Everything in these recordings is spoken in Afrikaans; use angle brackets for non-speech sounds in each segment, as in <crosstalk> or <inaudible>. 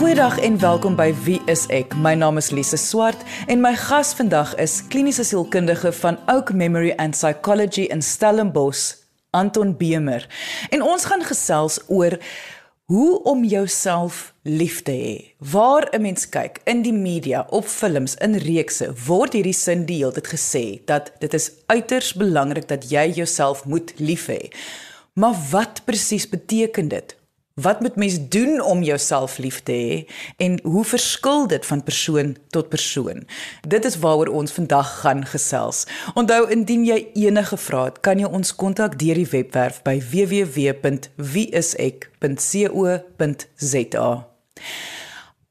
Goeiedag en welkom by Wie is ek? My naam is Lise Swart en my gas vandag is kliniese sielkundige van Oak Memory and Psychology in Stellenbosch, Anton Bemer. En ons gaan gesels oor hoe om jouself lief te hê. Waar 'n mens kyk in die media, op films, in reekse, word hierdie sin die hele tyd gesê dat dit is uiters belangrik dat jy jouself moet lief hê. Maar wat presies beteken dit? Wat moet mens doen om jouself lief te hê en hoe verskil dit van persoon tot persoon? Dit is waaroor ons vandag gaan gesels. Onthou indien jy enige vrae het, kan jy ons kontak deur die webwerf by www.wieisek.co.za.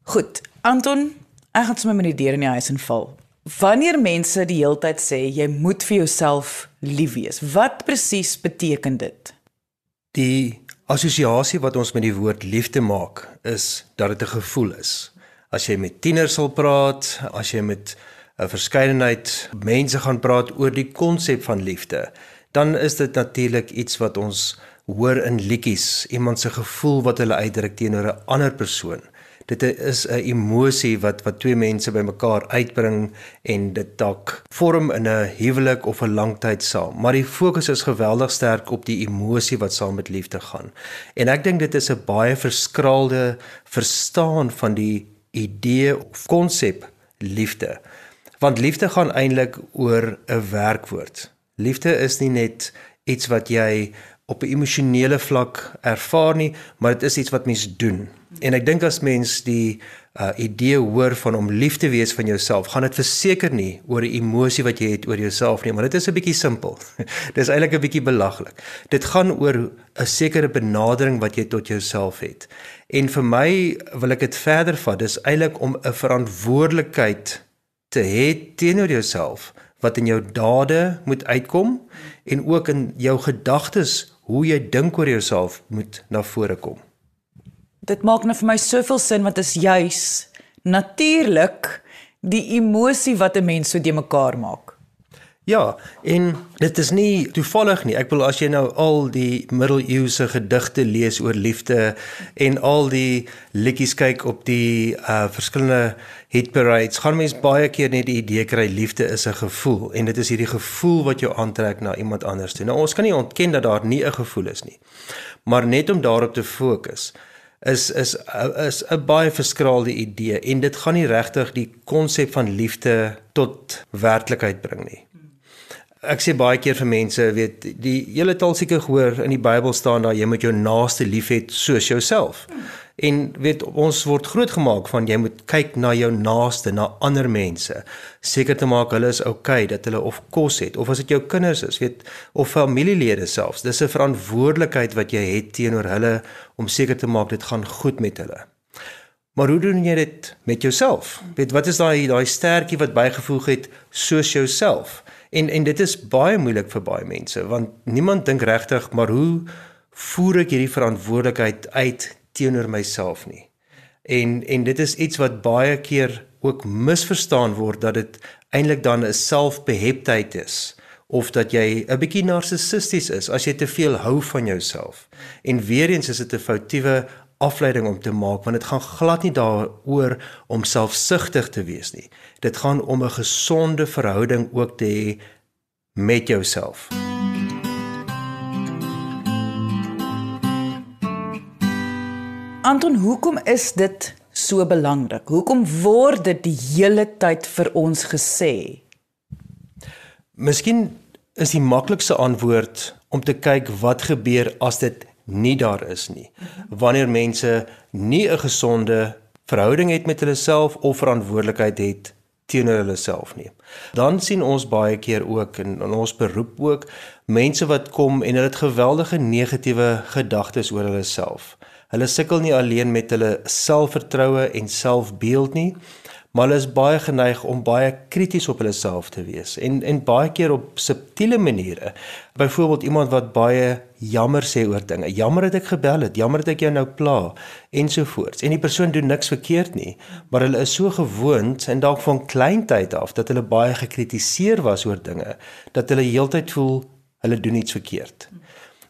Goed, Anton, ek gaan sommer met die deur in die huis inval. Wanneer mense die hele tyd sê jy moet vir jouself lief wees, wat presies beteken dit? Die assosiasie wat ons met die woord liefde maak is dat dit 'n gevoel is. As jy met tieners sal praat, as jy met 'n verskeidenheid mense gaan praat oor die konsep van liefde, dan is dit natuurlik iets wat ons hoor in liedjies, iemand se gevoel wat hulle uitdruk teenoor 'n ander persoon dit is 'n emosie wat wat twee mense bymekaar uitbring en dit dalk vorm in 'n huwelik of 'n langtyd saam. Maar die fokus is geweldig sterk op die emosie wat saam met liefde gaan. En ek dink dit is 'n baie verskraalde verstaan van die idee of konsep liefde. Want liefde gaan eintlik oor 'n werkwoord. Liefde is nie net iets wat jy op 'n emosionele vlak ervaar nie, maar dit is iets wat mens doen. En ek dink as mens die uh, idee hoor van om lief te wees van jouself, gaan dit verseker nie oor 'n emosie wat jy het oor jouself nie, maar dit is 'n bietjie simpel. <laughs> dit is eintlik 'n bietjie belaglik. Dit gaan oor 'n sekere benadering wat jy tot jouself het. En vir my wil ek dit verder vat, dis eintlik om 'n verantwoordelikheid te hê teenoor jouself wat in jou dade moet uitkom en ook in jou gedagtes hoe jy dink oor jouself moet na vore kom dit maak net vir my soveel sin want dit is juis natuurlik die emosie wat 'n mens so de mekaar maak. Ja, en dit is nie toevallig nie. Ek wil as jy nou al die middeleeuse gedigte lees oor liefde en al die liedjies kyk op die uh verskillende hit parades, gaan mens baie keer net die idee kry liefde is 'n gevoel en dit is hierdie gevoel wat jou aantrek na iemand anders toe. Nou ons kan nie ontken dat daar nie 'n gevoel is nie. Maar net om daarop te fokus is is is 'n baie verskraalde idee en dit gaan nie regtig die konsep van liefde tot werklikheid bring nie. Ek sê baie keer vir mense, weet, die hele taal seker gehoor in die Bybel staan daar jy moet jou naaste liefhet soos jouself. En weet ons word grootgemaak van jy moet kyk na jou naaste, na ander mense, seker te maak hulle is oukei, okay, dat hulle of kos het of as dit jou kinders is, weet of familielede selfs. Dis 'n verantwoordelikheid wat jy het teenoor hulle om seker te maak dit gaan goed met hulle. Maar hoe doen jy dit met jouself? Weet wat is daai daai stertjie wat bygevoeg het soos jouself? En en dit is baie moeilik vir baie mense want niemand dink regtig maar hoe voer ek hierdie verantwoordelikheid uit teenoor myself nie. En en dit is iets wat baie keer ook misverstaan word dat dit eintlik dan 'n selfbeheptheid is of dat jy 'n bietjie narcissisties is as jy te veel hou van jouself. En weer eens is dit 'n foutiewe afleiding om te maak want dit gaan glad nie daaroor om selfsugtig te wees nie. Dit gaan om 'n gesonde verhouding ook te hê met jouself. Hmm. Anton, hoekom is dit so belangrik? Hoekom word dit die hele tyd vir ons gesê? Miskien is die maklikste antwoord om te kyk wat gebeur as dit nie daar is nie. Wanneer mense nie 'n gesonde verhouding het met hulle self of verantwoordelikheid het teenoor hulle self nie. Dan sien ons baie keer ook in, in ons beroep ook mense wat kom en hulle het geweldige negatiewe gedagtes oor hulle self. Hulle sukkel nie alleen met hulle selfvertroue en selfbeeld nie, maar hulle is baie geneig om baie krities op hulle self te wees en en baie keer op subtiele maniere. Byvoorbeeld iemand wat baie jammer sê oor dinge. Jammer dat ek gebel het, jammer dat ek jou nou pla ensovoorts. En die persoon doen niks verkeerd nie, maar hulle is so gewoond en dalk van kleintyd af dat hulle baie gekritiseer was oor dinge dat hulle heeltyd voel hulle doen iets verkeerd.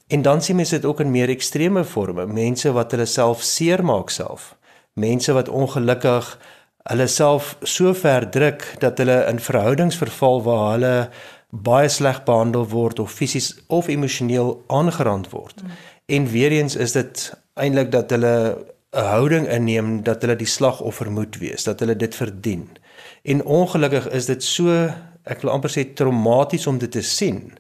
En dan sien mense dit ook in meer ekstreme forme, mense wat hulle self seermaak self mense wat ongelukkig hulle self so ver druk dat hulle in verhoudings verval waar hulle baie sleg behandel word of fisies of emosioneel aangerand word. Mm. En weer eens is dit eintlik dat hulle 'n houding inneem dat hulle die slagoffer moet wees, dat hulle dit verdien. En ongelukkig is dit so, ek wil amper sê traumaties om dit te sien,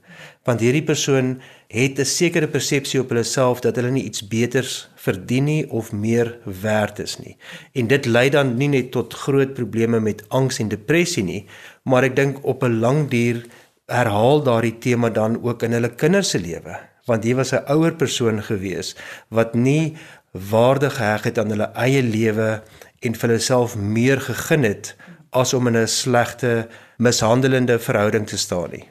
want hierdie persoon het 'n sekere persepsie op hulle self dat hulle nie iets beters verdien nie of meer werd is nie. En dit lei dan nie net tot groot probleme met angs en depressie nie, maar ek dink op 'n lang duur herhaal daardie tema dan ook in hulle kinders se lewe want hier was 'n ouer persoon gewees wat nie waardig geheg het aan hulle eie lewe en vir hulself meer gegeen het as om in 'n slegte mishandelende verhouding te staan nie.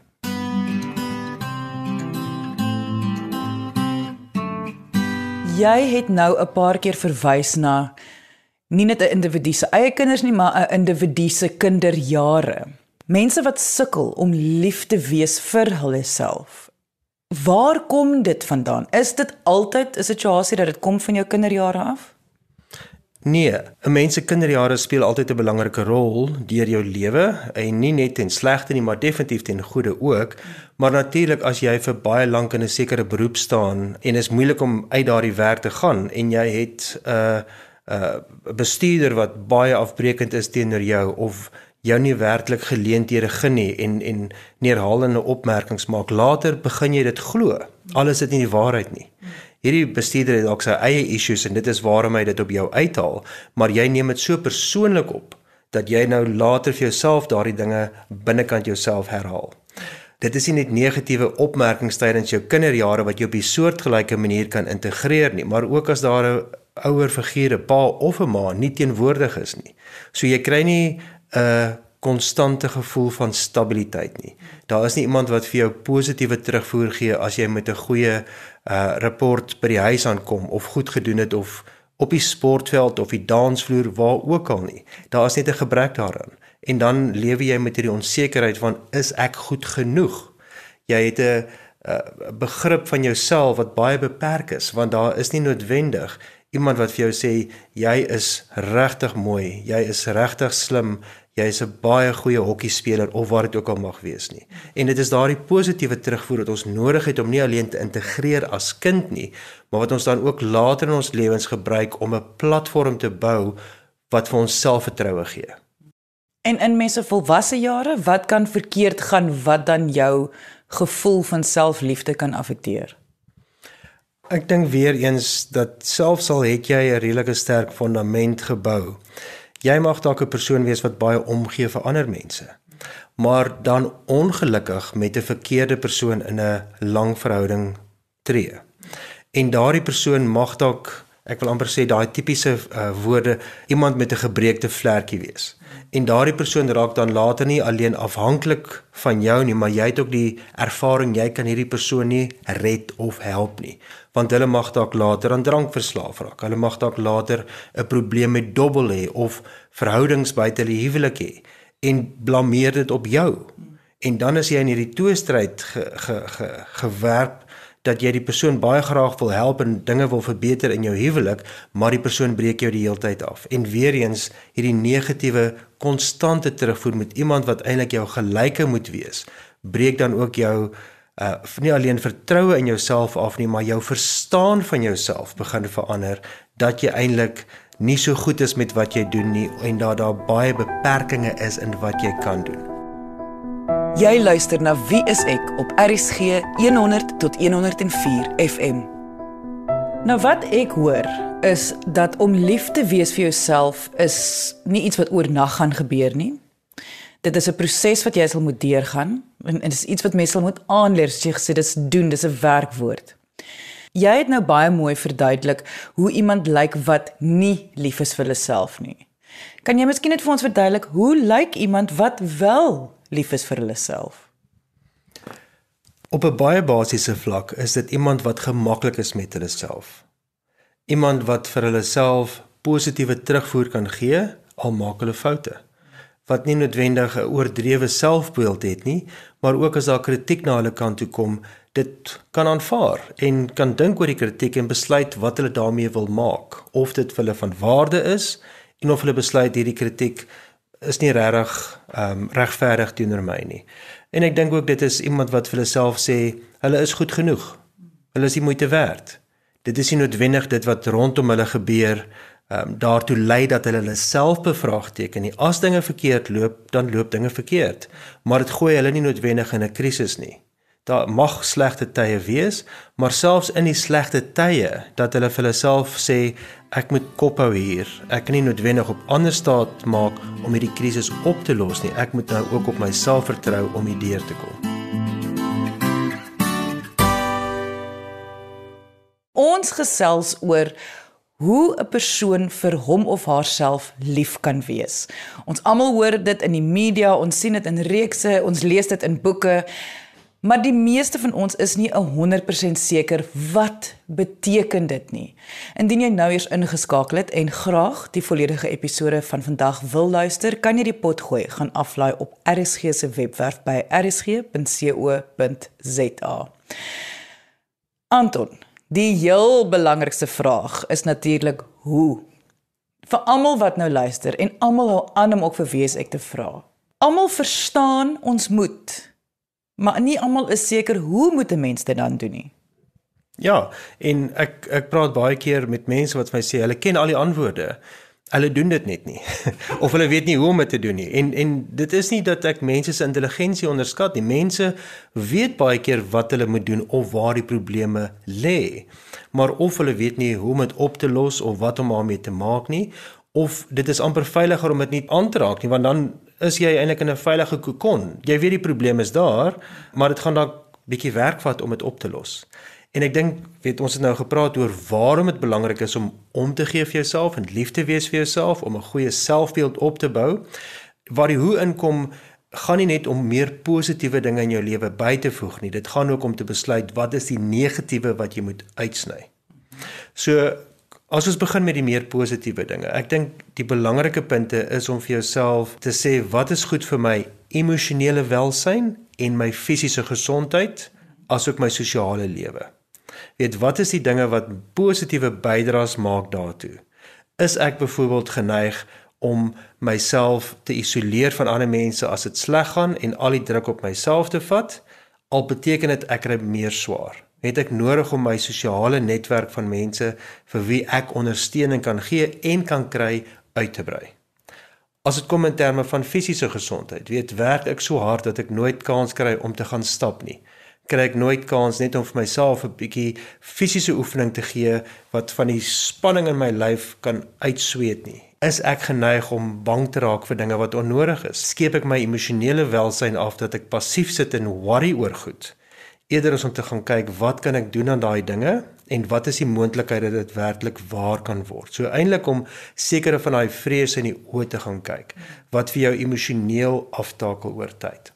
Jy het nou 'n paar keer verwys na nie net 'n individu se eie kinders nie, maar 'n individu se kinderjare. Mense wat sukkel om lief te wees vir hulle self. Waar kom dit vandaan? Is dit altyd 'n situasie dat dit kom van jou kinderjare af? Nee, 'n mens se kinderjare speel altyd 'n belangrike rol deur jou lewe en nie net ten slegte nie, maar definitief ten goeie ook. Maar natuurlik as jy vir baie lank in 'n sekere beroep staan en is moeilik om uit daardie werk te gaan en jy het 'n uh, 'n uh, bestuurder wat baie afbreekend is teenoor jou of jou nie werklik geleenthede gen nie en en neerhalende opmerkings maak. Later begin jy dit glo. Alles is nie die waarheid nie. Hierdie bestuurder het dalk sy eie issues en dit is waarom hy dit op jou uithaal, maar jy neem dit so persoonlik op dat jy nou later vir jouself daardie dinge binnekant jouself herhaal. Dit is nie net negatiewe opmerkings tydens jou kinderjare wat jy op 'n soortgelyke manier kan integreer nie, maar ook as daar 'n ouer figuur, 'n pa of 'n ma nie teenwoordig is nie. So jy kry nie 'n konstante gevoel van stabiliteit nie. Daar is nie iemand wat vir jou positiewe terugvoer gee as jy met 'n goeie uh rapport by die huis aankom of goed gedoen het of op die sportveld of die dansvloer waar ook al nie. Daar is net 'n gebrek daaraan. En dan lewe jy met hierdie onsekerheid van is ek goed genoeg? Jy het 'n begrip van jouself wat baie beperk is want daar is nie noodwendig iemand wat vir jou sê jy is regtig mooi, jy is regtig slim, jy is 'n baie goeie hokkiespeler of wat dit ook al mag wees nie. En dit is daardie positiewe terugvoer wat ons nodig het om nie alleen te integreer as kind nie, maar wat ons dan ook later in ons lewens gebruik om 'n platform te bou wat vir ons selfvertroue gee. En in mense volwasse jare, wat kan verkeerd gaan wat dan jou gevoel van selfliefde kan affekteer? Ek dink weer eens dat selfs al het jy 'n redelike sterk fondament gebou, jy mag dalk 'n persoon wees wat baie omgee vir ander mense, maar dan ongelukkig met 'n verkeerde persoon in 'n lang verhouding tree. En daardie persoon mag dalk, ek wil amper sê daai tipiese uh, woorde, iemand met 'n gebreekte vlekkie wees en daardie persoon raak dan later nie alleen afhanklik van jou nie, maar jy het ook die ervaring jy kan hierdie persoon nie red of help nie, want hulle mag dalk later aan drank verslaaf raak. Hulle mag dalk later 'n probleem met dobbel hê of verhoudings buite die huwelik hê en blameer dit op jou. En dan as jy in hierdie tweestryd ge, ge, ge, gewerp dat jy die persoon baie graag wil help en dinge wil verbeter in jou huwelik, maar die persoon breek jou die hele tyd af. En weer eens hierdie negatiewe konstante terugvoer met iemand wat eintlik jou gelyke moet wees, breek dan ook jou uh nie alleen vertroue in jouself af nie, maar jou verstaan van jouself begin verander dat jy eintlik nie so goed is met wat jy doen nie en dat daar baie beperkings is in wat jy kan doen. Jy luister na Wie is ek op RCG 100 tot 104 FM. Nou wat ek hoor is dat om lief te wees vir jouself is nie iets wat oornag gaan gebeur nie. Dit is 'n proses wat jy sal moet deurgaan en dit is iets wat mens sal moet aanleer, soos jy gesê dis doen, dis 'n werkwoord. Jy het nou baie mooi verduidelik hoe iemand lyk wat nie lief is vir hulle self nie. Kan jy miskien net vir ons verduidelik hoe lyk iemand wat wel lief is vir hulle self. Op 'n baie basiese vlak is dit iemand wat gemaklik is met hulle self. Iemand wat vir hulle self positiewe terugvoer kan gee al maak hulle foute. Wat nie noodwendig 'n oordrewe selfbeeld het nie, maar ook as daar kritiek na hulle kant toe kom, dit kan aanvaar en kan dink oor die kritiek en besluit wat hulle daarmee wil maak of dit vir hulle van waarde is en of hulle besluit hierdie kritiek is nie regtig ehm um, regverdig teenoor my nie. En ek dink ook dit is iemand wat vir hulle self sê hulle is goed genoeg. Hulle is die moeite werd. Dit is nie noodwendig dit wat rondom hulle gebeur ehm um, daartoe lei dat hulle hulle self bevraagteken nie. As dinge verkeerd loop, dan loop dinge verkeerd, maar dit gooi hulle nie noodwendig in 'n krisis nie. Daar mag slegte tye wees, maar selfs in die slegte tye dat hulle vir hulle self sê ek moet kophou hier. Ek kan nie noodwendig op ander staat maak om hierdie krisis op te los nie. Ek moet nou ook op myself vertrou om hierdeur te kom. Ons gesels oor hoe 'n persoon vir hom of haarself lief kan wees. Ons almal hoor dit in die media, ons sien dit in reekse, ons lees dit in boeke. Maar die meeste van ons is nie 100% seker wat beteken dit nie. Indien jy nou eers ingeskakel het en graag die volledige episode van vandag wil luister, kan jy die pot gooi gaan aflaai op RSG se webwerf by rsg.co.za. Anton, Die heel belangrikste vraag is natuurlik hoe. Vir almal wat nou luister en almal hou aan om ook vir wie ek te vra. Almal verstaan ons moet. Maar nie almal is seker hoe moet 'n mens dit dan doen nie. Ja, en ek ek praat baie keer met mense wat vir my sê hulle ken al die antwoorde. Hulle doen dit net nie. <laughs> Of hulle weet nie hoe om dit te doen nie. En en dit is nie dat ek mense se intelligensie onderskat nie. Mense weet baie keer wat hulle moet doen of waar die probleme lê. Maar of hulle weet nie hoe om dit op te los of wat om daarmee te maak nie of dit is amper veiliger om dit nie aan te raak nie want dan is jy eintlik in 'n veilige kokon jy weet die probleem is daar maar dit gaan dalk bietjie werk vat om dit op te los En ek dink, weet ons het nou gepraat oor waarom dit belangrik is om om te gee vir jouself en lief te wees vir jouself om 'n goeie selfbeeld op te bou. Waar die hoe inkom gaan nie net om meer positiewe dinge in jou lewe by te voeg nie. Dit gaan ook om te besluit wat is die negatiewe wat jy moet uitsny. So as ons begin met die meer positiewe dinge. Ek dink die belangrike punte is om vir jouself te sê wat is goed vir my emosionele welsyn en my fisiese gesondheid asook my sosiale lewe weet wat is die dinge wat positiewe bydraes maak daartoe? Is ek byvoorbeeld geneig om myself te isoleer van ander mense as dit sleg gaan en al die druk op myself te vat? Al beteken dit ek kry meer swaar. Het ek nodig om my sosiale netwerk van mense vir wie ek ondersteuning kan gee en kan kry uit te brei? As dit kom in terme van fisiese gesondheid, weet werk ek so hard dat ek nooit kans kry om te gaan stap nie kry ek nooit kans net om vir myself 'n bietjie fisiese oefening te gee wat van die spanning in my lyf kan uitsweet nie. Is ek geneig om bang te raak vir dinge wat onnodig is? Skep ek my emosionele welsyn af dat ek passief sit en worry oor goed? Eerder as om te gaan kyk wat kan ek doen aan daai dinge en wat is die moontlikheid dat dit werklik waar kan word. So eintlik om sekere van daai vrese in die oë te gaan kyk wat vir jou emosioneel aftakel oor tyd.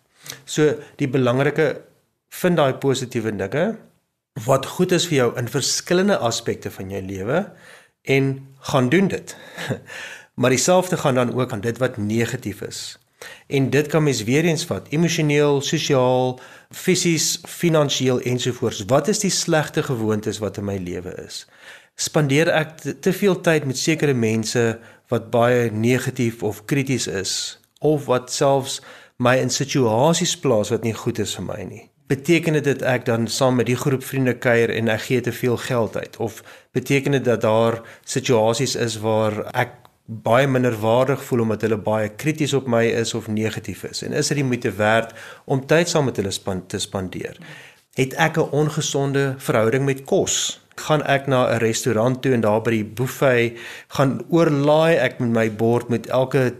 So die belangrike vind daai positiewe dinge wat goed is vir jou in verskillende aspekte van jou lewe en gaan doen dit. <laughs> maar dieselfde gaan dan ook aan dit wat negatief is. En dit kan mens weer eens vat, emosioneel, sosiaal, fisies, finansiëel ensovoorts. Wat is die slegte gewoontes wat in my lewe is? Spandeer ek te, veel tyd met sekere mense wat baie negatief of krities is of wat selfs my in situasies plaas wat nie goed is vir my nie? beteken dit ek dan saam met die groep vriende kuier en ek gee te veel geld uit of beteken dit dat daar situasies is waar ek baie minder waardig voel omdat hulle baie krities op my is of negatief is. En is dit die moeite werd om tyd saam met hulle span te spandeer? Het ek 'n ongesonde verhouding met kos? Gaan ek na 'n restaurant toe en daar by die buffet gaan oorlaai ek met my bord met elke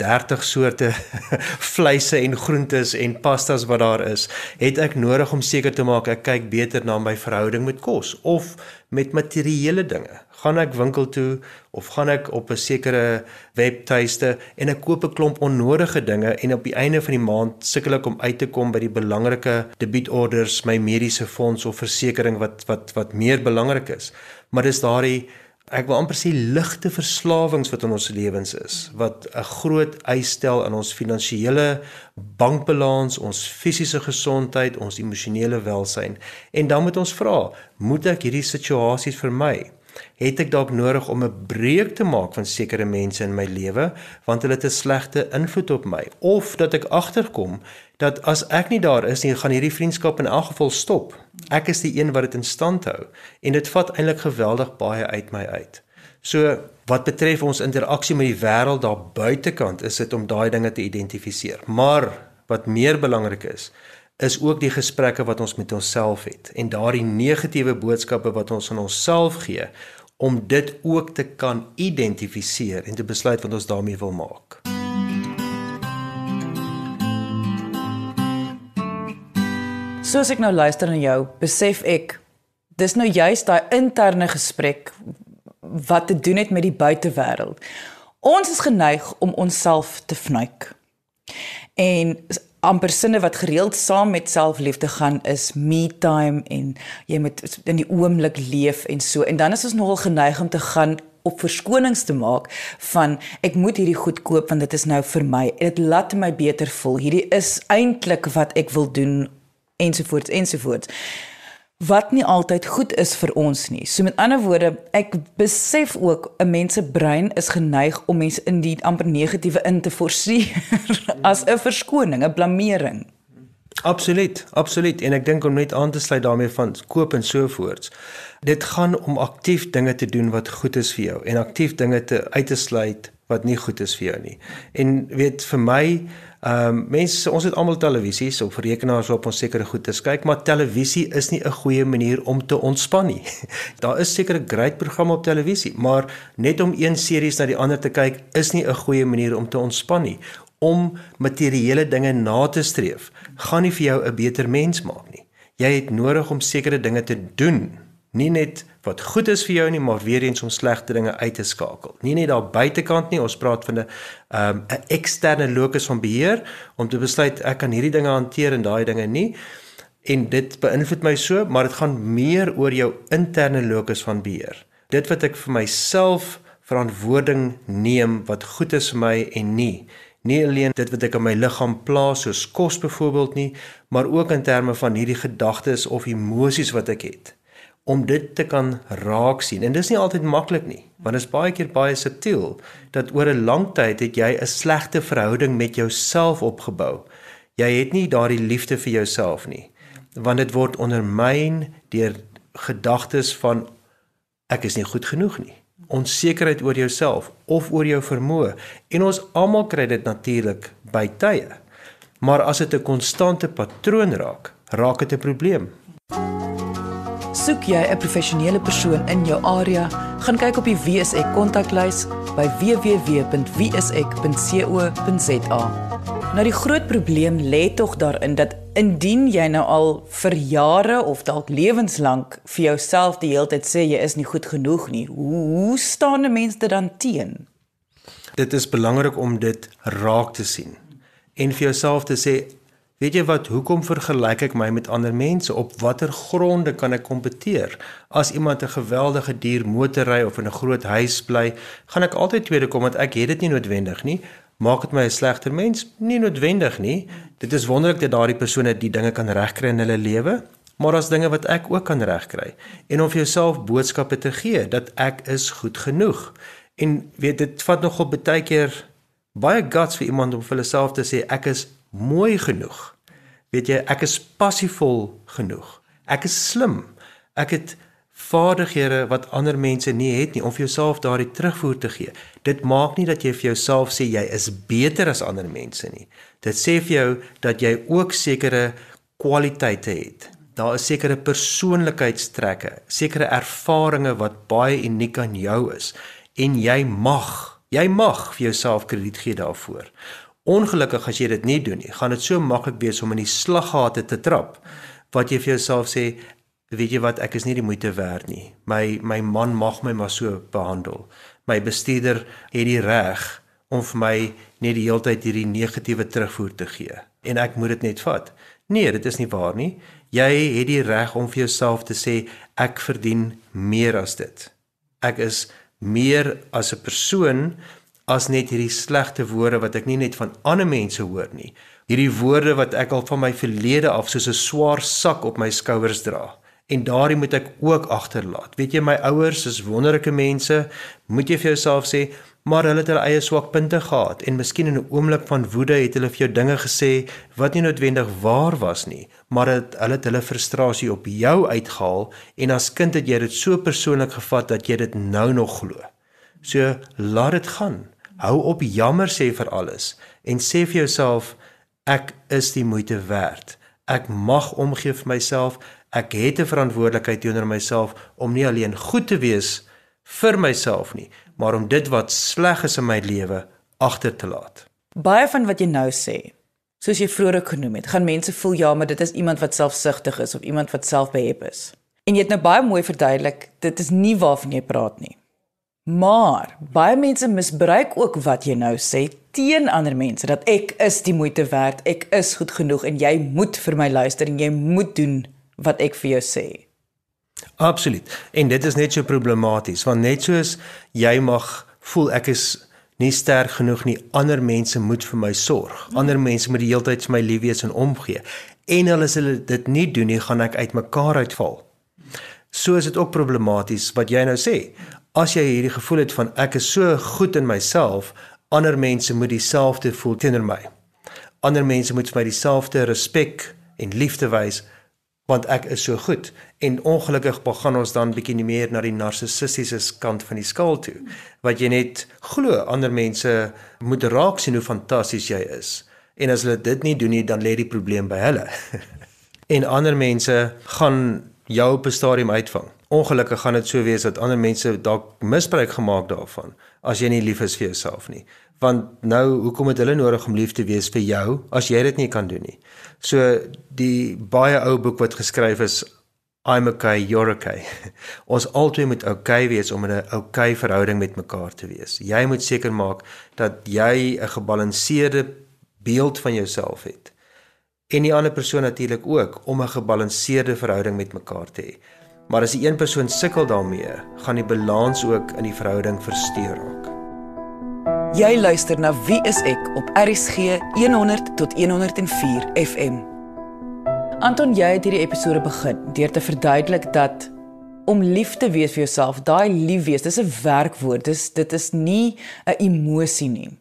30 soorte <laughs> vleise en groentes en pastas wat daar is, het ek nodig om seker te maak ek kyk beter na my verhouding met kos of met materiële dinge. Gaan ek winkel toe of gaan ek op 'n sekere webtuiste en ek koop 'n klomp onnodige dinge en op die einde van die maand sukkel ek om uit te kom by die belangrike debietorders, my mediese fonds of versekerings wat wat wat meer belangrik is. Maar dis daardie ek wil amper sê ligte verslawings wat in ons lewens is wat 'n groot eis stel aan ons finansiële bankbalans, ons fisiese gesondheid, ons emosionele welsyn. En dan moet ons vra, moet ek hierdie situasies vermy? Het ek dalk nodig om 'n breek te maak van sekere mense in my lewe want hulle het 'n slegte invloed op my of dat ek agterkom dat as ek nie daar is nie, gaan hierdie vriendskap in elk geval stop. Ek is die een wat dit in stand hou en dit vat eintlik geweldig baie uit my uit. So wat betref ons interaksie met die wêreld daar buitekant, is dit om daai dinge te identifiseer. Maar wat meer belangrik is, is ook die gesprekke wat ons met onsself het en daardie negatiewe boodskappe wat ons aan onsself gee om dit ook te kan identifiseer en te besluit wat ons daarmee wil maak. Soos ek nou luister na jou, besef ek dis nou juist daai interne gesprek wat te doen het met die buitewêreld. Ons is geneig om onsself te vnuik. En amper sinne wat gereeld saam met selfliefde gaan is me time en jy moet in die oomblik leef en so. En dan is ons nogal geneig om te gaan op verskonings te maak van ek moet hierdie goed koop want dit is nou vir my. Dit laat my beter voel. Hierdie is eintlik wat ek wil doen ensovoorts ensovoorts wat nie altyd goed is vir ons nie. So met ander woorde, ek besef ook 'n mens se brein is geneig om mense in die amper negatiewe in te forceer <laughs> as 'n verskoning, 'n blameering. Absoluut, absoluut en ek dink om net aan te sluit daarmee van koop en so voorts. Dit gaan om aktief dinge te doen wat goed is vir jou en aktief dinge te uit te sluit wat nie goed is vir jou nie. En weet vir my Ehm um, mense ons het almal televisies of rekenaars op ons sekere goed te kyk, maar televisie is nie 'n goeie manier om te ontspan nie. <laughs> Daar is sekere great programme op televisie, maar net om een series na die ander te kyk is nie 'n goeie manier om te ontspan nie. Om materiële dinge na te streef, gaan nie vir jou 'n beter mens maak nie. Jy het nodig om sekere dinge te doen nie net wat goed is vir jou nie, maar weer eens om slegte dinge uit te skakel. Nie net daar buitekant nie, ons praat van 'n um, 'n eksterne locus van beheer om te besluit ek kan hierdie dinge hanteer en daai dinge nie. En dit beïnvloed my so, maar dit gaan meer oor jou interne locus van beheer. Dit wat ek vir myself verantwoording neem wat goed is vir my en nie nie alleen dit wat ek in my liggaam plaas soos kos byvoorbeeld nie maar ook in terme van hierdie gedagtes of emosies wat ek het om dit te kan raak sien. En dis nie altyd maklik nie, want dit is baie keer baie subtiel dat oor 'n lang tyd het jy 'n slegte verhouding met jouself opgebou. Jy het nie daardie liefde vir jouself nie, want dit word ondermyn deur gedagtes van ek is nie goed genoeg nie. Onsekerheid oor jouself of oor jou vermoë. En ons almal kry dit natuurlik by tye. Maar as dit 'n konstante patroon raak, raak dit 'n probleem. Soek jy 'n professionele persoon in jou area, gaan kyk op die WSE kontaklys by www.wsek.co.za. Nou die groot probleem lê tog daarin dat indien jy nou al vir jare of dalk lewenslank vir jouself die hele tyd sê jy is nie goed genoeg nie, hoe, hoe staan 'n mens dit dan teen? Dit is belangrik om dit raak te sien en vir jouself te sê Weet jy wat, hoekom vergelyk ek my met ander mense? Op watter gronde kan ek kompeteer? As iemand 'n geweldige duur motorry of in 'n groot huis bly, gaan ek altyd tweede kom want ek het dit nie noodwendig nie. Maak dit my 'n slegter mens? Nie noodwendig nie. Dit is wonderlik dat daardie persone die dinge kan regkry in hulle lewe, maar as dinge wat ek ook kan regkry. En om vir jouself boodskappe te gee dat ek is goed genoeg. En weet dit vat nogal baie keer baie guts vir iemand om vir hulle self te sê ek is mooi genoeg. Weet jy, ek is passievol genoeg. Ek is slim. Ek het vaardighede wat ander mense nie het nie om vir jouself daardie terugvoer te gee. Dit maak nie dat jy vir jouself sê jy is beter as ander mense nie. Dit sê vir jou dat jy ook sekere kwaliteite het. Daar is sekere persoonlikheidstrekke, sekere ervarings wat baie uniek aan jou is en jy mag, jy mag vir jouself krediet gee daarvoor. Ongelukkig as jy dit nie doen nie, gaan dit so maklik wees om in die slaggate te trap wat jy vir jouself sê, weet jy wat, ek is nie die moeite werd nie. My my man mag my maar so behandel. My bestuurder het die reg om vir my net die hele tyd hierdie negatiewe terugvoer te gee en ek moet dit net vat. Nee, dit is nie waar nie. Jy het die reg om vir jouself te sê ek verdien meer as dit. Ek is meer as 'n persoon as net hierdie slegte woorde wat ek nie net van ander mense hoor nie. Hierdie woorde wat ek al van my verlede af soos 'n swaar sak op my skouers dra en daardie moet ek ook agterlaat. Weet jy my ouers is wonderlike mense, moet jy vir jouself sê, maar hulle het hulle eie swakpunte gehad en miskien in 'n oomblik van woede het hulle vir jou dinge gesê wat nie noodwendig waar was nie, maar het, hulle het hulle frustrasie op jou uitgehaal en as kind het jy dit so persoonlik gevat dat jy dit nou nog glo. So laat dit gaan. Hou op jammer sê vir alles en sê vir jouself ek is die moeite werd. Ek mag omgee vir myself ek het 'n verantwoordelikheid teenoor myself om nie alleen goed te wees vir myself nie, maar om dit wat sleg is in my lewe agter te laat. Baie van wat jy nou sê, soos jy vroeër genoem het, gaan mense voel ja, maar dit is iemand wat selfsugtig is of iemand wat selfbehep is. En jy het nou baie mooi verduidelik, dit is nie waarvan jy praat nie. Maar baie mense misbruik ook wat jy nou sê teen ander mense dat ek is die moeite werd, ek is goed genoeg en jy moet vir my luister en jy moet doen wat ek vir jou sê. Absoluut. En dit is net so problematies want net soos jy mag voel ek is nie sterk genoeg nie, ander mense moet vir my sorg. Ander mense moet die hele tyd vir my lief wees en omgee. En hulle as hulle dit nie doen nie, gaan ek uitmekaar uitval. So is dit ook problematies wat jy nou sê. As jy hierdie gevoel het van ek is so goed in myself, ander mense moet dieselfde voel teenoor my. Ander mense moet vir my dieselfde respek en liefde wys want ek is so goed. En ongelukkig begin ons dan bietjie meer na die narcissistiese kant van die skaal toe wat jy net glo ander mense moet raak sien hoe fantasties jy is. En as hulle dit nie doen nie dan lê die probleem by hulle. <laughs> En ander mense gaan jou op 'n stadium uitvang ongelukkig gaan dit so wees dat ander mense dalk misbruik gemaak daarvan as jy nie lief is vir jouself nie. Want nou hoekom het hulle nodig om lief te wees vir jou as jy dit nie kan doen nie? So die baie ou boek wat geskryf is I'm okay you're okay. <laughs> Ons altyd moet okay wees om in 'n okay verhouding met mekaar te wees. Jy moet seker maak dat jy 'n gebalanseerde beeld van jouself het. En die ander persoon natuurlik ook om 'n gebalanseerde verhouding met mekaar te hê maar as die een persoon sukkel daarmee gaan die balans ook in die verhouding versteur raak Jy luister na Wie is ek op RCG 100 tot 104 FM. Anton, jy het hierdie episode begin deur te verduidelik dat om lief te wees vir jouself, daai lief wees, dis 'n werkwoord. Dis dit is nie 'n emosie nie.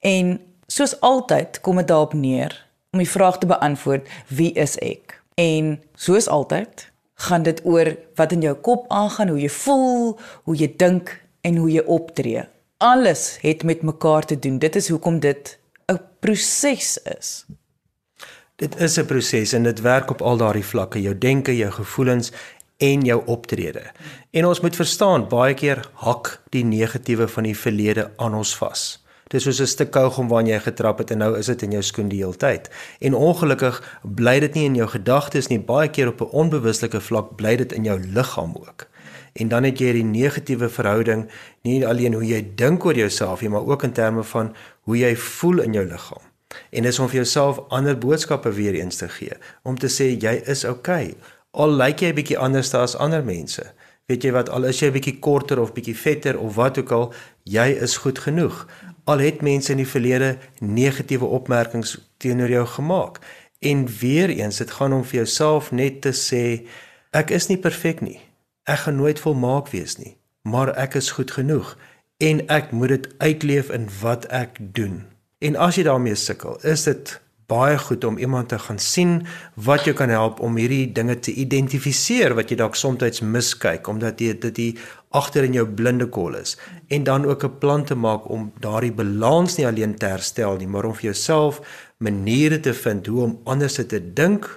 En soos altyd kom dit daarop neer om die vraag te beantwoord, wie is ek? En soos altyd gaan dit oor wat in jou kop aangaan, hoe jy voel, hoe jy dink en hoe jy optree alles het met mekaar te doen. Dit is hoekom dit 'n proses is. Dit is 'n proses en dit werk op al daardie vlakke, jou denke, jou gevoelens en jou optrede. En ons moet verstaan, baie keer hak die negatiewe van die verlede aan ons vas. Dis soos 'n stuk kougom waarin jy getrap het en nou is dit in jou skoen die hele tyd. En ongelukkig bly dit nie in jou gedagtes nie, baie keer op 'n onbewuslike vlak bly dit in jou liggaam ook en dan het jy die negatiewe verhouding nie alleen hoe jy dink oor jouself nie, maar ook in terme van hoe jy voel in jou liggaam. En dis om vir jouself ander boodskappe weer eens te gee, om te sê jy is oukei. Okay. Al lyk jy 'n bietjie anders as ander mense. Weet jy wat, al is jy bietjie korter of bietjie vetter of wat ook al, jy is goed genoeg. Al het mense in die verlede negatiewe opmerkings teenoor jou gemaak. En weer eens, dit gaan om vir jouself net te sê ek is nie perfek nie. Ek gaan nooit volmaak wees nie, maar ek is goed genoeg en ek moet dit uitleef in wat ek doen. En as jy daarmee sukkel, is dit baie goed om iemand te gaan sien wat jou kan help om hierdie dinge te identifiseer wat jy dalk soms miskyk omdat jy dit die agter in jou blinde kol is en dan ook 'n plan te maak om daardie balans nie alleen te herstel nie maar om vir jouself maniere te vind hoe om anders te dink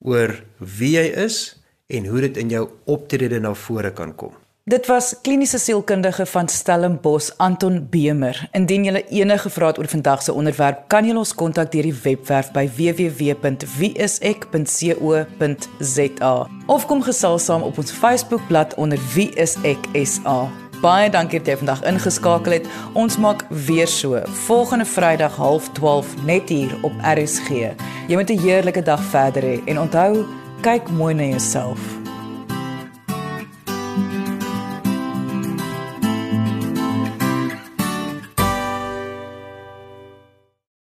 oor wie jy is en hoe dit in jou optrede na vore kan kom. Dit was kliniese sielkundige van Stellenbosch Anton Bemer. Indien jy enige vrae het oor vandag se onderwerp, kan jy ons kontak deur die webwerf by www.wieisek.co.za of kom gesels saam op ons Facebookblad onder wieiseksa. Baie dankie dat jy vandag ingeskakel het. Ons maak weer so volgende Vrydag 12:30 net hier op RSG. Jy moet 'n heerlike dag verder hê en onthou kyk mooi na jouself.